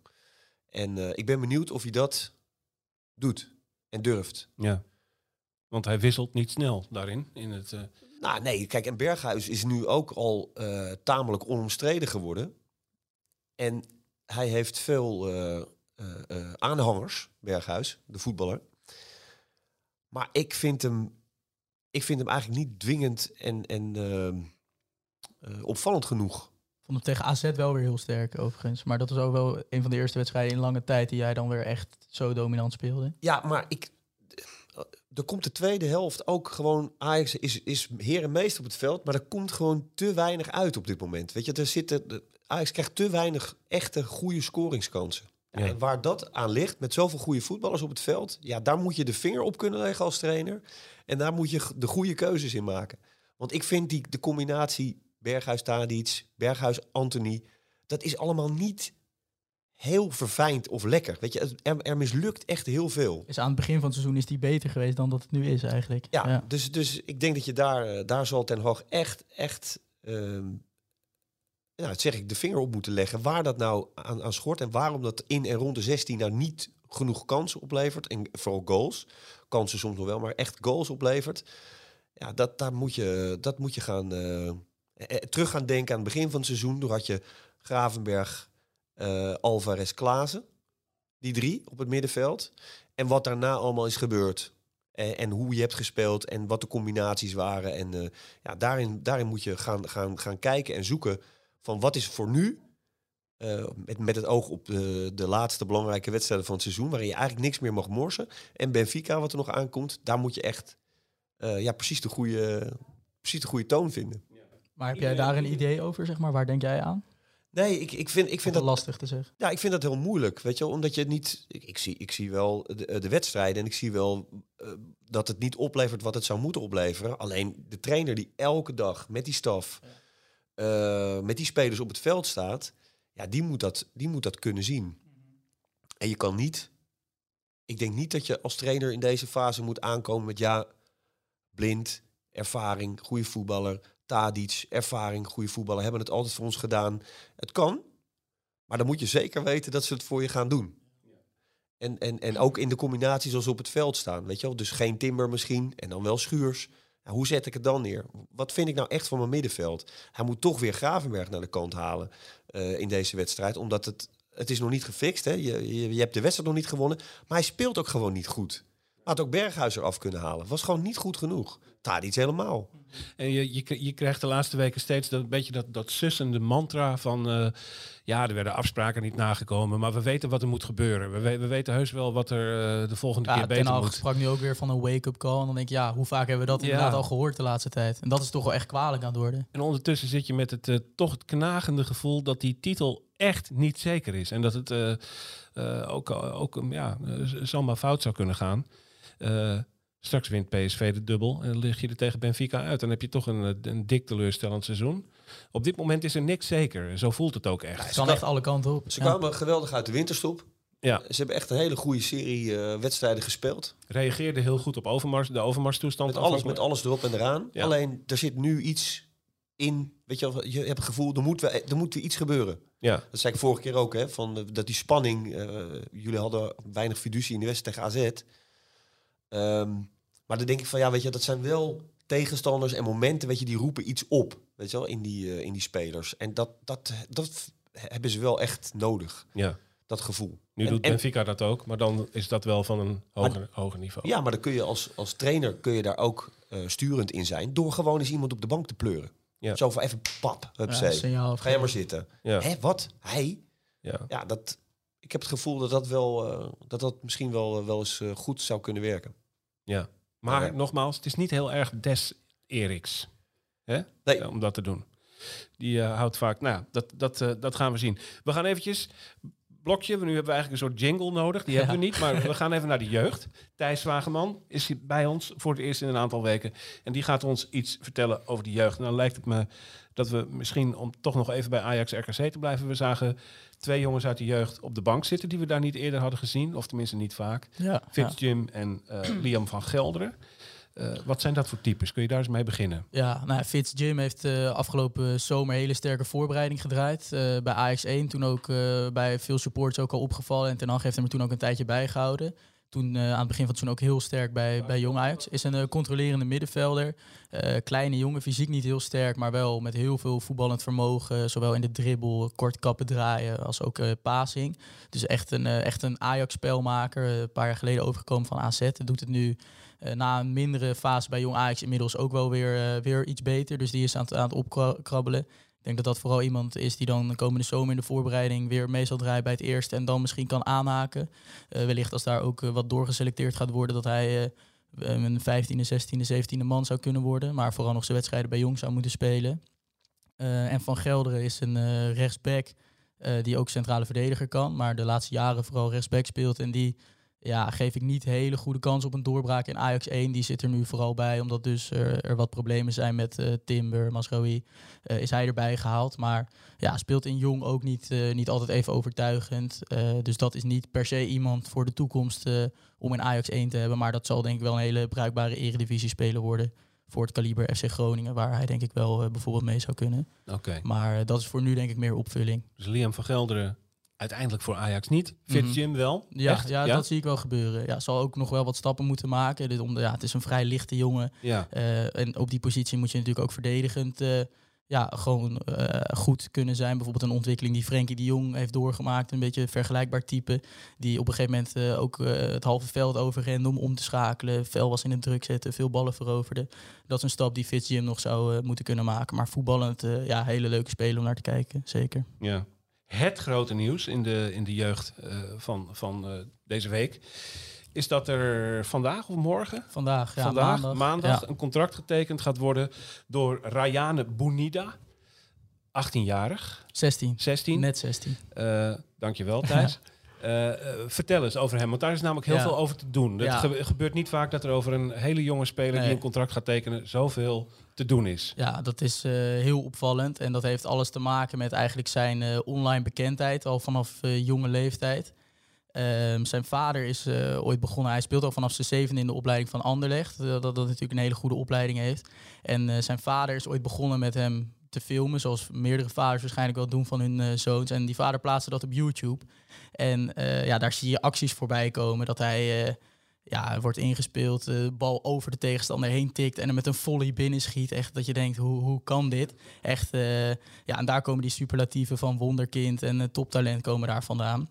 En ik ben benieuwd of hij dat doet en durft. Ja. Want hij wisselt niet snel daarin. In het, Nou, nee, kijk, en Berghuis is nu ook al tamelijk onomstreden geworden. En hij heeft veel eh, eh, eh, aanhangers, Berghuis, de voetballer. Maar ik vind hem, ik vind hem eigenlijk niet dwingend en, en ehm, eh, opvallend genoeg. vond hem tegen AZ wel weer heel sterk overigens. Maar dat was ook wel een van de eerste wedstrijden in lange tijd die jij dan weer echt zo dominant speelde. Ja, maar ik, er komt de tweede helft ook gewoon... Ajax is, is heer en meester op het veld, maar er komt gewoon te weinig uit op dit moment. Weet je, er zitten, Ajax krijgt te weinig echte goede scoringskansen. Ja. En waar dat aan ligt, met zoveel goede voetballers op het veld... ja, daar moet je de vinger op kunnen leggen als trainer. En daar moet je de goede keuzes in maken. Want ik vind die, de combinatie Berghuis-Tadic, Berghuis-Anthony... dat is allemaal niet heel verfijnd of lekker. Weet je, er, er mislukt echt heel veel. Is aan het begin van het seizoen is die beter geweest dan dat het nu is eigenlijk. Ja, Dus, dus ik denk dat je daar, eh, daar zal Ten Hag echt, echt, ehm, dat zeg ik, de vinger op moeten leggen. Waar dat nou aan, aan schort en waarom dat in en rond de 16 nou niet genoeg kansen oplevert. En vooral goals. Kansen soms nog wel, maar echt goals oplevert. Ja, dat, daar moet je, dat moet je gaan eh, eh, terug gaan denken aan het begin van het seizoen. Toen had je Gravenberg, eh, Alvarez, Klaassen. Die drie op het middenveld. En wat daarna allemaal is gebeurd. En, en hoe je hebt gespeeld en wat de combinaties waren. En ja, daarin, daarin moet je gaan, gaan, gaan kijken en zoeken van wat is voor nu. eh, met, met het oog op de, de laatste belangrijke wedstrijden van het seizoen, waarin je eigenlijk niks meer mag morsen. En Benfica, wat er nog aankomt, daar moet je echt eh, ja, precies, de goede, precies de goede toon vinden. Maar heb jij daar een idee over, zeg maar? Waar denk jij aan? Nee, ik, ik vind, ik Vind dat dat lastig te zeggen. Ja, ik vind dat heel moeilijk, weet je wel, omdat je het niet... Ik, ik, zie, ik zie wel de, de wedstrijden en ik zie wel eh, dat het niet oplevert wat het zou moeten opleveren. Alleen de trainer die elke dag met die staf, eh, met die spelers op het veld staat, ja, die moet dat, die moet dat kunnen zien. En je kan niet... Ik denk niet dat je als trainer in deze fase moet aankomen met ja, blind, ervaring, goede voetballer, Tadic, ervaring, goede voetballer, hebben het altijd voor ons gedaan. Het kan, maar dan moet je zeker weten dat ze het voor je gaan doen. En, en, en ook in de combinaties zoals ze op het veld staan. Weet je wel? Dus geen Timber misschien en dan wel Schuurs. Ja, hoe zet ik het dan neer? Wat vind ik nou echt van mijn middenveld? Hij moet toch weer Gravenberg naar de kant halen eh, in deze wedstrijd. Omdat het, het is nog niet gefixt. Hè? Je, je, je hebt de wedstrijd nog niet gewonnen. Maar hij speelt ook gewoon niet goed. Had ook Berghuis eraf kunnen halen. Was gewoon niet goed genoeg. Tadic helemaal. En je, je, je krijgt de laatste weken steeds dat beetje dat, dat sussende mantra van... eh, ja, er werden afspraken niet nagekomen, maar we weten wat er moet gebeuren. We, we, we weten heus wel wat er eh, de volgende Ja, keer beter Hag moet. sprak nu ook weer van een wake-up call. En dan denk ik, ja, hoe vaak hebben we dat Ja. inderdaad al gehoord de laatste tijd? En dat is toch wel echt kwalijk aan het worden. En ondertussen zit je met het eh, toch het knagende gevoel dat die titel echt niet zeker is. En dat het eh, eh, ook, ook um, ja, zomaar fout zou kunnen gaan. Straks wint PSV de dubbel en dan lig je er tegen Benfica uit. Dan heb je toch een, eh, een dik teleurstellend seizoen. Op dit moment is er niks zeker. Zo voelt het ook echt. Het kan echt alle kanten op. Ze Ja. kwamen geweldig uit de winterstop. Ja, Ze hebben echt een hele goede serie eh, wedstrijden gespeeld. reageerde heel goed op Overmars, de Overmars-toestand. Met alles, met alles erop en eraan. Ja. Alleen, er zit nu iets in. Weet je, wel, je hebt het gevoel, er moet, er moet iets gebeuren. Ja, Dat zei ik vorige keer ook, hè, van, dat die spanning... eh, jullie hadden weinig fiducie in de wedstrijd tegen AZ. Ehm, maar dan denk ik van, ja, weet je, dat zijn wel tegenstanders en momenten, weet je, die roepen iets op, weet je wel, in die, eh, in die spelers. En dat, dat, dat hebben ze wel echt nodig, ja. dat gevoel. Nu En- doet en- Benfica dat ook, maar dan is dat wel van een hoger, hoger niveau. Ja, maar dan kun je als, als trainer kun je daar ook eh, sturend in zijn. Door gewoon eens iemand op de bank te pleuren. Ja. Zo van even pap, Ja, hupsee. signaal Ga jij maar zitten. Ja, Hé, wat? Hij? ja. Ja, dat, ik heb het gevoel dat dat, wel, eh, dat, dat misschien wel, wel eens goed zou kunnen werken. Ja. Maar Ja. nogmaals, het is niet heel erg des Eriks hè? Nee. Om dat te doen. Die eh, houdt vaak... Nou, dat, dat, eh, dat gaan we zien. We gaan eventjes... Blokje, nu hebben we eigenlijk een soort jingle nodig. Die hebben we niet, maar we gaan even naar de jeugd. Thijs Wageman is hier bij ons voor het eerst in een aantal weken. En die gaat ons iets vertellen over de jeugd. En dan lijkt het me dat we misschien, om toch nog even bij Ajax RKC te blijven... we zagen twee jongens uit de jeugd op de bank zitten... die we daar niet eerder hadden gezien, of tenminste niet vaak. Ja, ja. Fitz Jim en eh, Liam van Gelderen. Eh, wat zijn dat voor types? Kun je daar eens mee beginnen? Ja, nou, Fitz Jim heeft uh, afgelopen zomer hele sterke voorbereiding gedraaid. Uh, bij AX1 toen ook bij veel supporters ook al opgevallen. En Ten Hag heeft hem er toen ook een tijdje bijgehouden. Toen aan het begin van het ook heel sterk bij, bij Jong Ajax. Is een controlerende middenvelder. kleine jongen, fysiek niet heel sterk, maar wel met heel veel voetballend vermogen. Zowel in de dribbel, kort kappen draaien, als ook passing. Dus echt een, echt een Ajax-spelmaker. een paar jaar geleden overgekomen van AZ. Doet het nu uh, na een mindere fase bij Jong Ajax inmiddels ook wel weer, uh, weer iets beter. Dus die is aan het, aan het opkrabbelen. Ik denk dat dat vooral iemand is die dan de komende zomer in de voorbereiding weer mee zal draaien bij het eerste en dan misschien kan aanhaken. Uh, wellicht als daar ook wat doorgeselecteerd gaat worden, dat hij een 15e, 16e, 17e man zou kunnen worden. Maar vooral nog zijn wedstrijden bij Jong zou moeten spelen. en Van Gelderen is een rechtsback die ook centrale verdediger kan, maar de laatste jaren vooral rechtsback speelt en die ja, geef ik niet hele goede kans op een doorbraak in Ajax 1. Die zit er nu vooral bij, omdat dus er, er wat problemen zijn met uh, Timber, Masraoui. Uh, is hij erbij gehaald. Maar ja, speelt in Jong ook niet, uh, niet altijd even overtuigend. dus dat is niet per se iemand voor de toekomst om in Ajax 1 te hebben. Maar dat zal denk ik wel een hele bruikbare eredivisie-speler worden. Voor het kaliber FC Groningen, waar hij denk ik wel bijvoorbeeld mee zou kunnen. Oké. Maar dat is voor nu denk ik meer opvulling. Dus Liam van Gelderen uiteindelijk voor Ajax niet. Fitz Mhm. Jim wel. Ja, Echt? ja, dat zie ik wel gebeuren. Ja, zal ook nog wel wat stappen moeten maken. Dit om de, ja, het is een vrij lichte jongen. Ja. Eh, en op die positie moet je natuurlijk ook verdedigend eh, ja, gewoon eh, goed kunnen zijn. Bijvoorbeeld een ontwikkeling die Frenkie de Jong heeft doorgemaakt. Een beetje een vergelijkbaar type. Die op een gegeven moment ook het halve veld overrende om om te schakelen. Fel was in het druk zetten, veel ballen veroverde. Dat is een stap die Fitz Jim nog zou moeten kunnen maken. Maar voetballend, ja, hele leuke spelen om naar te kijken. Zeker. ja. Het grote nieuws in de, in de jeugd eh, van, van eh, deze week is dat er vandaag of morgen, Vandaag, ja, vandaag, maandag. maandag, Ja. een contract getekend gaat worden door Rayane Bounida. 18-jarig, 16. 16. Net 16. Eh, dankjewel, Thijs. Eh, vertel eens over hem, want daar is namelijk heel Ja. veel over te doen. Het Ja. gebeurt niet vaak dat er over een hele jonge speler die een contract gaat tekenen zoveel te doen is. Ja, dat is eh, heel opvallend. En dat heeft alles te maken met eigenlijk zijn eh, online bekendheid, al vanaf eh, jonge leeftijd. Ehm, zijn vader is ooit begonnen, hij speelt al vanaf zijn zevende in de opleiding van Anderlecht. dat, dat natuurlijk een hele goede opleiding heeft. En zijn vader is ooit begonnen met hem te filmen, zoals meerdere vaders waarschijnlijk wel doen van hun zoons. En die vader plaatste dat op YouTube. En ja, daar zie je acties voorbij komen dat hij... ja, wordt ingespeeld, de bal over de tegenstander heen tikt en er met een volley binnen schiet. Echt dat je denkt, hoe, hoe kan dit? Echt, eh, ja, en daar komen die superlatieven van wonderkind en eh, toptalent komen daar vandaan.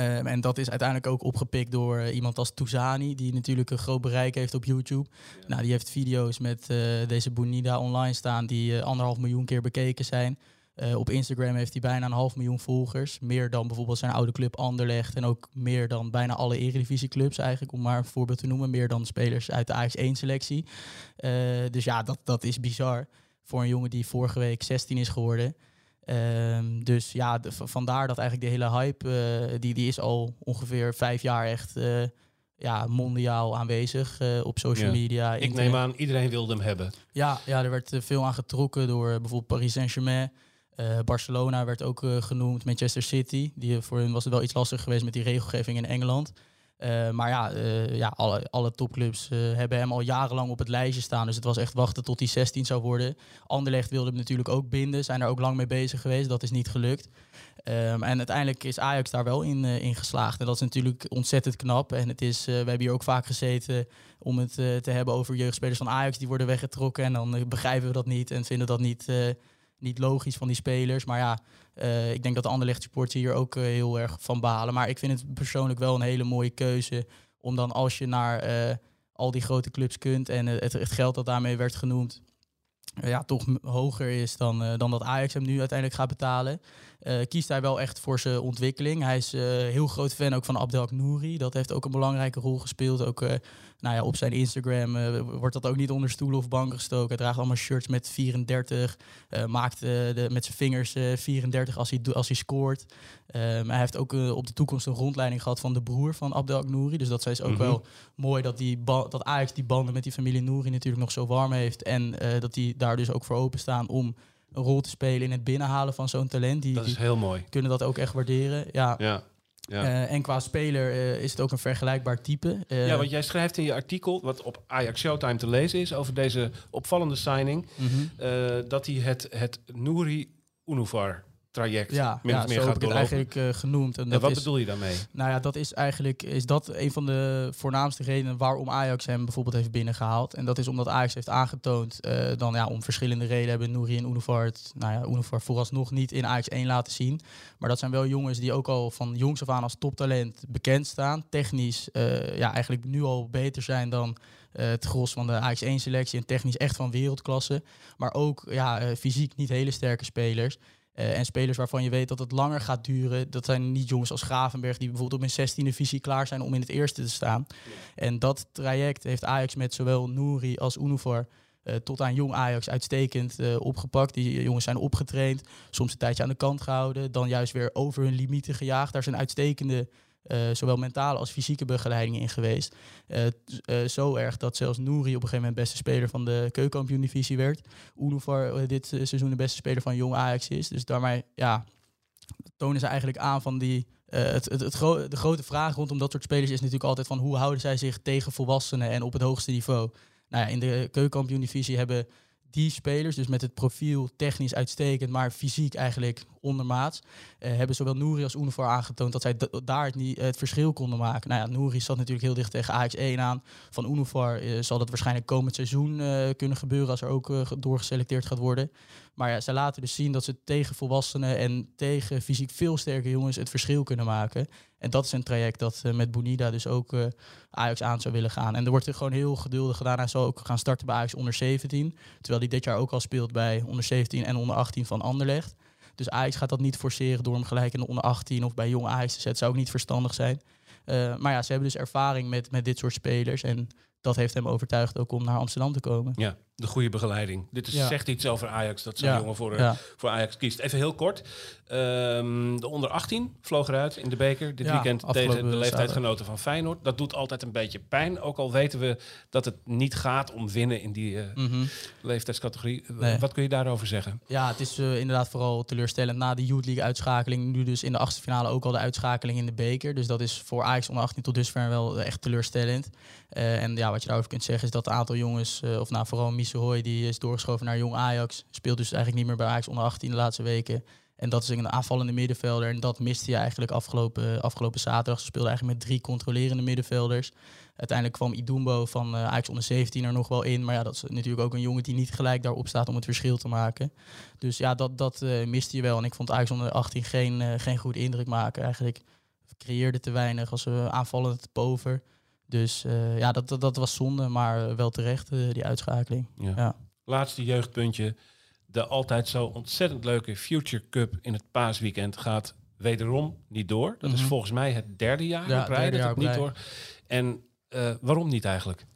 Ehm, en dat is uiteindelijk ook opgepikt door eh, iemand als Touzani, die natuurlijk een groot bereik heeft op YouTube. Nou, die heeft video's met eh, deze Bonida online staan die eh, anderhalf miljoen keer bekeken zijn. Eh, op Instagram heeft hij bijna een half miljoen volgers. Meer dan bijvoorbeeld zijn oude club Anderlecht. En ook meer dan bijna alle eredivisieclubs eigenlijk, om maar een voorbeeld te noemen. Meer dan spelers uit de Ajax-1-selectie. dus ja, dat, dat is bizar voor een jongen die vorige week 16 is geworden. Ehm, dus ja, de- vandaar dat eigenlijk de hele hype, eh, die, die is al ongeveer vijf jaar echt eh, ja, mondiaal aanwezig eh, op social Ja. media. Ik internet. neem aan, iedereen wilde hem hebben. Ja, ja, er werd eh, veel aan getrokken door eh, bijvoorbeeld Paris Saint-Germain. Eh, Barcelona werd ook eh, genoemd, Manchester City. Die, eh, voor hun was het wel iets lastig geweest met die regelgeving in Engeland. Maar ja, ja alle, alle topclubs hebben hem al jarenlang op het lijstje staan. Dus het was echt wachten tot hij 16 zou worden. Anderlecht wilde hem natuurlijk ook binden. Zijn er ook lang mee bezig geweest. Dat is niet gelukt. Ehm, en uiteindelijk is Ajax daar wel in, geslaagd. En dat is natuurlijk ontzettend knap. En het is, we hebben hier ook vaak gezeten om het te hebben over jeugdspelers van Ajax die worden weggetrokken. En dan begrijpen we dat niet en vinden dat niet, niet logisch van die spelers. Maar ja, eh, ik denk dat de Anderlecht supporters hier ook eh, heel erg van balen. Maar ik vind het persoonlijk wel een hele mooie keuze. Om dan als je naar eh, al die grote clubs kunt en het, het geld dat daarmee werd genoemd. Ja, toch hoger is dan, dan dat Ajax hem nu uiteindelijk gaat betalen. Eh, kiest hij wel echt voor zijn ontwikkeling. Hij is eh, heel groot fan ook van Abdel Nouri. Dat heeft ook een belangrijke rol gespeeld. Ook eh, nou ja, op zijn Instagram wordt dat ook niet onder stoelen of banken gestoken. Hij draagt allemaal shirts met 34. eh, maakt de, met zijn vingers eh, 34 als hij, als hij scoort. Hij heeft ook op de toekomst een rondleiding gehad van de broer van Abdel Nouri. Dus dat is ook Mhm. wel mooi dat, die dat Ajax die banden met die familie Nouri natuurlijk nog zo warm heeft. En dat die daar dus ook voor openstaan om een rol te spelen in het binnenhalen van zo'n talent. Die, Dat is heel mooi. kunnen dat ook echt waarderen. Ja, Ja. Ja. Eh, en qua speler eh, is het ook een vergelijkbaar type. Eh, ja, want jij schrijft in je artikel, wat op Ajax Showtime te lezen is, over deze opvallende signing, mhm. dat hij het, het Nouri Unuvar traject ja, min ja of meer zo gaat heb ik het eigenlijk eh, genoemd. En En dat wat is, bedoel je daarmee? Nou ja, dat is eigenlijk is dat een van de voornaamste redenen waarom Ajax hem bijvoorbeeld heeft binnengehaald. En dat is omdat Ajax heeft aangetoond, eh, dan ja, om verschillende redenen hebben Nouri en Unuvar het, nou ja, Unuvar vooralsnog niet in Ajax 1 laten zien. Maar dat zijn wel jongens die ook al van jongs af aan als toptalent bekend staan. Technisch eh, ja, eigenlijk nu al beter zijn dan het gros van de Ajax 1 selectie. En technisch echt van wereldklasse. Maar ook ja, fysiek niet hele sterke spelers. Eh, en spelers waarvan je weet dat het langer gaat duren. Dat zijn niet jongens als Gravenberg die bijvoorbeeld op een 16e visie klaar zijn om in het eerste te staan. En dat traject heeft Ajax met zowel Nouri als Unuvar eh, tot aan jong Ajax uitstekend eh, opgepakt. Die jongens zijn opgetraind, soms een tijdje aan de kant gehouden. Dan juist weer over hun limieten gejaagd. Daar zijn uitstekende zowel mentale als fysieke begeleidingen in geweest. Eh, eh, zo erg dat zelfs Nouri op een gegeven moment beste speler van de keukenkampioen-divisie werd. Unuvar eh, dit eh, seizoen de beste speler van jong Ajax is. Dus daarmee ja, tonen ze eigenlijk aan van die... eh, het, het, het de grote vraag rondom dat soort spelers is natuurlijk altijd van hoe houden zij zich tegen volwassenen en op het hoogste niveau. Nou ja, in de keukenkampioen-divisie hebben die spelers, dus met het profiel technisch uitstekend, maar fysiek eigenlijk ondermaats, eh, hebben zowel Nouri als Unuvar aangetoond dat zij daar het, niet, het verschil konden maken. Nou ja, Nouri zat natuurlijk heel dicht tegen Ajax 1 aan. Van Unuvar eh, zal dat waarschijnlijk komend seizoen eh, kunnen gebeuren als er ook eh, ge- doorgeselecteerd gaat worden. Maar ja, zij laten dus zien dat ze tegen volwassenen en tegen fysiek veel sterke jongens het verschil kunnen maken. En dat is een traject dat eh, met Bonida dus ook eh, Ajax aan zou willen gaan. En er wordt er gewoon heel geduldig gedaan. Hij zal ook gaan starten bij Ajax onder 17. Terwijl hij dit jaar ook al speelt bij onder 17 en onder 18 van Anderlecht. Dus Ajax gaat dat niet forceren door hem gelijk in de onder 18 of bij jong Ajax te zetten. Zou ook niet verstandig zijn. Eh, maar ja, ze hebben dus ervaring met, met dit soort spelers. En dat heeft hem overtuigd ook om naar Amsterdam te komen. Ja, de goede begeleiding. Dit is, Ja. zegt iets over Ajax, dat zo'n Ja, jongen voor, eh, ja. voor Ajax kiest. Even heel kort. Ehm, de onder 18 vloog eruit in de beker dit weekend tegen de leeftijdsgenoten van Feyenoord. Dat doet altijd een beetje pijn. Ook al weten we dat het niet gaat om winnen in die eh, Mhm. leeftijdscategorie. Eh, Nee. Wat kun je daarover zeggen? Ja, het is inderdaad vooral teleurstellend na de Youth League uitschakeling. Nu dus in de achtste finale ook al de uitschakeling in de beker. Dus dat is voor Ajax onder 18 tot dusver wel echt teleurstellend. En ja, wat je daarover kunt zeggen is dat een aantal jongens, of nou vooral Missehoy, die is doorgeschoven naar jong Ajax. Speelt dus eigenlijk niet meer bij Ajax onder 18 de laatste weken. En dat is een aanvallende middenvelder. En dat miste je eigenlijk afgelopen, afgelopen zaterdag. Ze speelden eigenlijk met drie controlerende middenvelders. Uiteindelijk kwam Idumbo van eh, Ajax onder 17 er nog wel in. Maar ja, dat is natuurlijk ook een jongen die niet gelijk daarop staat om het verschil te maken. Dus ja, dat, dat eh, miste je wel. En ik vond Ajax onder 18 geen, eh, geen goede indruk maken. Eigenlijk creëerde te weinig, was uh, aanvallend pover. Dus eh, ja, dat, dat, dat was zonde, maar wel terecht, eh, die uitschakeling. Ja. Ja. Laatste jeugdpuntje. De altijd zo ontzettend leuke Future Cup in het paasweekend gaat wederom niet door. Dat is Mhm. volgens mij het derde jaar Ja, op rij dat het niet door. En eh, waarom niet eigenlijk?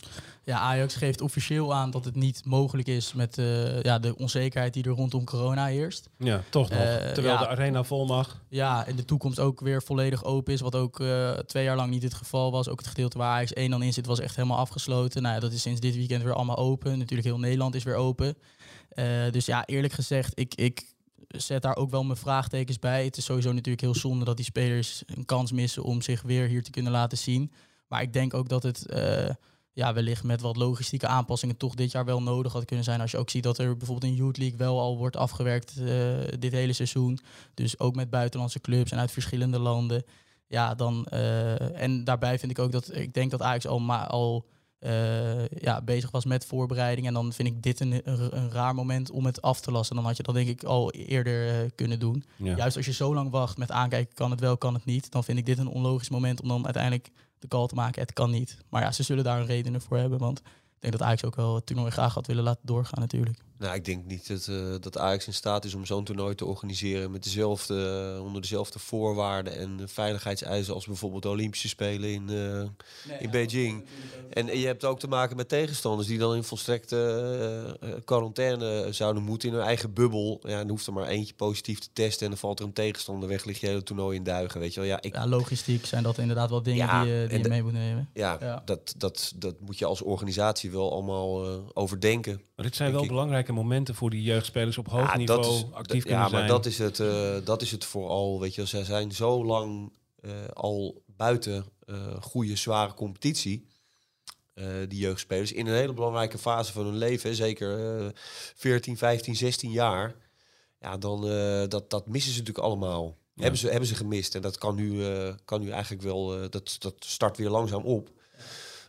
Ja, Ajax geeft officieel aan dat het niet mogelijk is met eh, ja, de onzekerheid die er rondom corona heerst. Ja, toch nog. Eh, Terwijl ja. de arena vol mag. Ja, in de toekomst ook weer volledig open is. Wat ook eh, twee jaar lang niet het geval was. Ook het gedeelte waar Ajax 1 dan in zit, was echt helemaal afgesloten. Nou ja, dat is sinds dit weekend weer allemaal open. Natuurlijk heel Nederland is weer open. Dus ja, eerlijk gezegd, ik, ik zet daar ook wel mijn vraagtekens bij. Het is sowieso natuurlijk heel zonde dat die spelers een kans missen om zich weer hier te kunnen laten zien. Maar ik denk ook dat het ja, wellicht met wat logistieke aanpassingen toch dit jaar wel nodig had kunnen zijn. Als je ook ziet dat er bijvoorbeeld een Youth League wel al wordt afgewerkt eh, dit hele seizoen. Dus ook met buitenlandse clubs en uit verschillende landen. Ja, dan, eh, en daarbij vind ik ook dat ik denk dat Ajax al, ma al eh, ja, bezig was met voorbereiding. En dan vind ik dit een, een, raar moment om het af te lassen. Dan had je dat denk ik al eerder kunnen doen. Ja. Juist als je zo lang wacht met aankijken, kan het wel, kan het niet. Dan vind ik dit een onlogisch moment om dan uiteindelijk de call te maken. Het kan niet. Maar ja, ze zullen daar een redenen voor hebben. Want ik denk dat Ajax ook wel het toernooi graag had willen laten doorgaan natuurlijk. Nou, ik denk niet dat, eh, dat Ajax in staat is om zo'n toernooi te organiseren met dezelfde, eh, onder dezelfde voorwaarden en veiligheidseisen als bijvoorbeeld de Olympische Spelen in, eh, in Beijing. En je hebt ook te maken met tegenstanders die dan in volstrekte quarantaine zouden moeten in hun eigen bubbel. Ja, dan hoeft er maar eentje positief te testen en dan valt er een tegenstander weg, ligt je hele toernooi in duigen. Weet je wel, ja, ik, Ja, logistiek zijn dat inderdaad wel dingen Ja, die, je- die je de- mee moet nemen. ja, Ja. Dat, dat, dat moet je als organisatie wel allemaal eh, overdenken. Maar dit zijn wel ik. belangrijke momenten voor die jeugdspelers op hoog Ja, niveau is, actief ja, kunnen zijn. maar dat is het, eh, dat is het vooral. Weet je, zij zijn zo lang eh, al buiten eh goede, zware competitie. die jeugdspelers in een hele belangrijke fase van hun leven, zeker eh 14, 15, 16 jaar. Ja, dan dat, dat missen ze natuurlijk allemaal. Ja. Hebben, ze, hebben ze gemist. En dat kan nu, kan nu eigenlijk wel, dat, dat start weer langzaam op.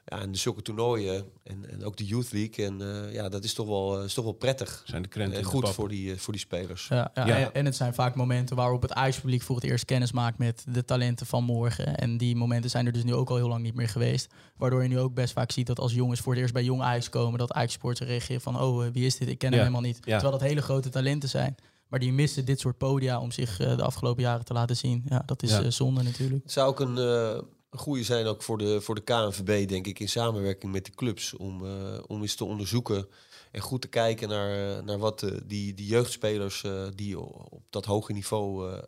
Ja, en zulke toernooien en, en ook de Youth League. En eh, ja, dat is toch wel, is toch wel prettig. Zijn de krenten En de goed voor die, eh, voor die spelers. Ja, ja, Ja. En, en het zijn vaak momenten waarop het Ajax-publiek voor het eerst kennis maakt met de talenten van morgen. En die momenten zijn er dus nu ook al heel lang niet meer geweest. Waardoor je nu ook best vaak ziet dat als jongens voor het eerst bij jong Ajax komen, dat Ajax-sporters reageren van, oh, eh, wie is dit? Ik ken Ja. hem helemaal niet. Ja. Terwijl dat hele grote talenten zijn. Maar die missen dit soort podia om zich eh, de afgelopen jaren te laten zien. Ja, dat is Ja. eh, zonde natuurlijk. Het zou ook een, eh, een goede zijn ook voor de, voor de KNVB, denk ik, in samenwerking met de clubs. Om, eh, om eens te onderzoeken en goed te kijken naar, eh, naar wat eh, die, die jeugdspelers die op dat hoge niveau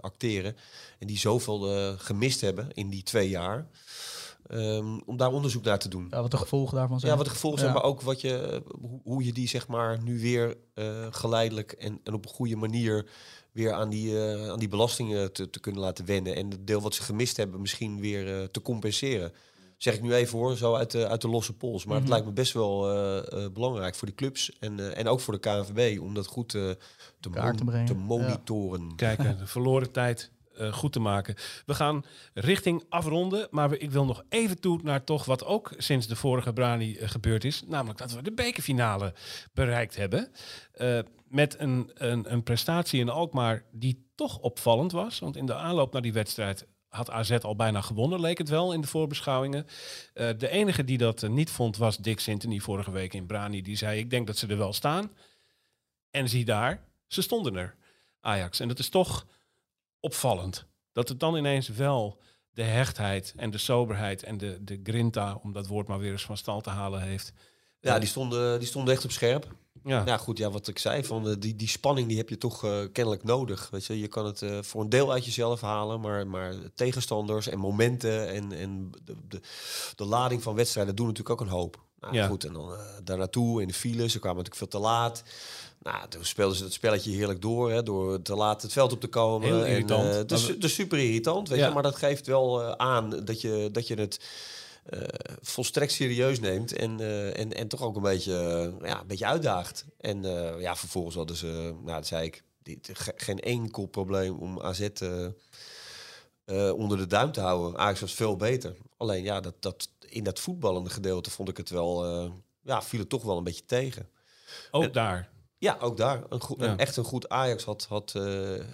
acteren. En die zoveel gemist hebben in die twee jaar. ehm, om daar onderzoek naar te doen. Ja, wat de gevolgen daarvan zijn. Ja, wat de gevolgen zijn, maar ook wat je, hoe, je die zeg maar nu weer geleidelijk en, en op een goede manier weer aan die, eh, aan die belastingen te, te kunnen laten wennen. En het deel wat ze gemist hebben misschien weer eh, te compenseren. Zeg ik nu even hoor, zo uit de, uit de losse pols. Maar het Mhm. lijkt me best wel eh, eh, belangrijk voor die clubs en, eh, en ook voor de KNVB om dat goed eh, te, mon- te Ja. monitoren. kijken, de verloren tijd eh, goed te maken. We gaan richting afronden, maar we- ik wil nog even toe naar toch wat ook sinds de vorige Brani gebeurd is. Namelijk dat we de bekerfinale bereikt hebben. Eh, met een, een, een prestatie in Alkmaar die toch opvallend was. Want in de aanloop naar die wedstrijd had AZ al bijna gewonnen, leek het wel in de voorbeschouwingen. Eh, de enige die dat eh, niet vond was Dick Sintony vorige week in Brani. Die zei, ik denk dat ze er wel staan. En zie daar, ze stonden er, Ajax. En dat is toch opvallend. Dat het dan ineens wel de hechtheid en de soberheid en de, de grinta, om dat woord maar weer eens van stal te halen heeft. Ja, die stonden, die stonden echt op scherp. Ja, Ja, goed, ja, wat ik zei, van eh, die, die spanning die heb je toch eh, kennelijk nodig. Weet je, je kan het eh, voor een deel uit jezelf halen, maar, maar tegenstanders en momenten en, en de, de, de lading van wedstrijden doen natuurlijk ook een hoop. Nou, Ja. Goed, en dan eh, daar naartoe in de file, ze kwamen natuurlijk veel te laat. Nou, toen speelden ze het spelletje heerlijk door, hè, door te laat het veld op te komen. Heel irritant. dus, dus super irritant, weet Ja. je, maar dat geeft wel aan dat je, dat je het eh, volstrekt serieus neemt en, eh, en, en toch ook een beetje, eh, ja, een beetje uitdaagt. En ja, vervolgens hadden ze, nou dat zei ik, dit, ge- geen enkel probleem om AZ onder de duim te houden. Ajax was veel beter. Alleen ja, dat, dat, in dat voetballende gedeelte vond ik het wel, ja, viel het toch wel een beetje tegen. ook daar. Ja, ook daar. Een goed, Ja. echt een goed Ajax had, had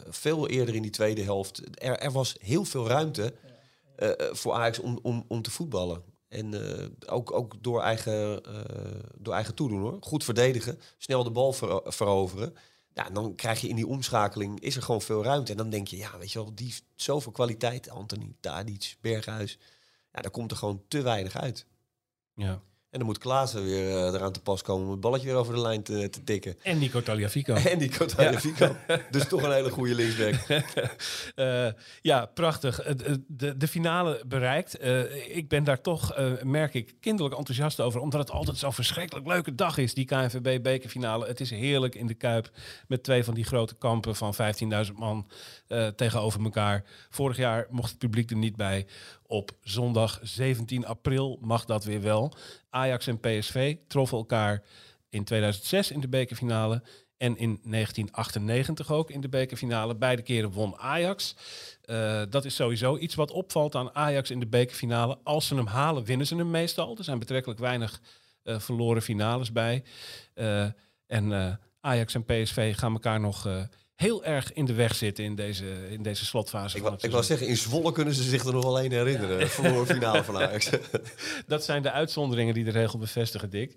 veel eerder in die tweede helft. Er, er was heel veel ruimte voor Ajax om, om, om te voetballen. En eh, ook, ook door, eigen, eh, door eigen toedoen hoor. Goed verdedigen, snel de bal vero- veroveren. Ja, en dan krijg je in die omschakeling, is er gewoon veel ruimte. En dan denk je, ja, weet je wel, die zoveel kwaliteit. Anthony, Tadic, Berghuis. Ja, daar komt er gewoon te weinig uit. Ja. En dan moet Klaassen weer eh, eraan te pas komen om het balletje weer over de lijn te, te tikken. En Nico Taliafico. En die Tagliafico. Dus toch een hele goede linksback. Eh, ja, prachtig. Het- De, de finale bereikt. Eh, ik ben daar toch, eh, merk ik, kinderlijk enthousiast over. Omdat het altijd zo'n verschrikkelijk leuke dag is, die KNVB-bekerfinale. Het is heerlijk in de Kuip met twee van die grote kampen van 15.000 man eh, tegenover elkaar. Vorig jaar mocht het publiek er niet bij. Op zondag 17 april mag dat weer wel. Ajax en PSV troffen elkaar in 2006 in de bekerfinale. En in 1998 ook in de bekerfinale. Beide keren won Ajax. Eh, dat is sowieso iets wat opvalt aan Ajax in de bekerfinale. Als ze hem halen, winnen ze hem meestal. Er zijn betrekkelijk weinig eh, verloren finales bij. Eh, en Ajax en PSV gaan elkaar nog heel erg in de weg zitten in deze, in deze slotfase Ik, ik seizoen. zeggen, in Zwolle kunnen ze zich er nog wel één herinneren. Verloren finale van Ajax. Dat zijn de uitzonderingen die de regel bevestigen, Dick.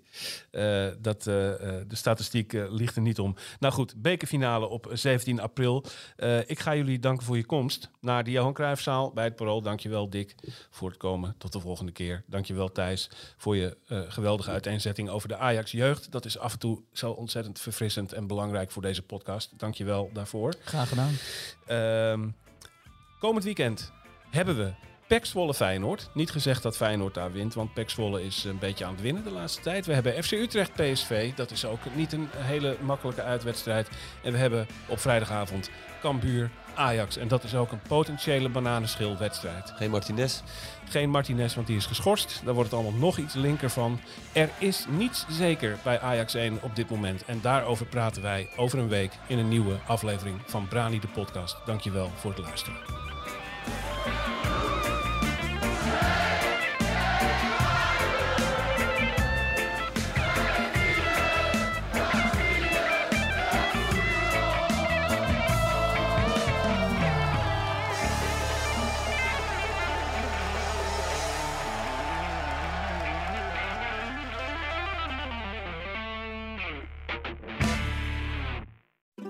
Eh, dat, eh, eh, de statistiek ligt er niet om. Nou goed, bekerfinale op 17 april. Ik ga jullie danken voor je komst naar de Johan Cruijffzaal bij het Parool. Dankjewel Dick voor het komen. Tot de volgende keer. Dankjewel Thijs voor je geweldige uiteenzetting over de Ajax jeugd. Dat is af en toe zo ontzettend verfrissend en belangrijk voor deze podcast. Dankjewel daarvoor. Graag gedaan. Ehm, komend weekend hebben we Pek Zwolle Feyenoord. Niet gezegd dat Feyenoord daar wint, want Pek Zwolle is een beetje aan het winnen de laatste tijd. We hebben FC Utrecht PSV, dat is ook niet een hele makkelijke uitwedstrijd. En we hebben op vrijdagavond Cambuur Ajax. En dat is ook een potentiële bananenschilwedstrijd. Geen Martinez. Geen Martinez, want die is geschorst. Daar wordt het allemaal nog iets linker van. Er is niets zeker bij Ajax 1 op dit moment. En daarover praten wij over een week in een nieuwe aflevering van Brani de podcast. Dankjewel voor het luisteren.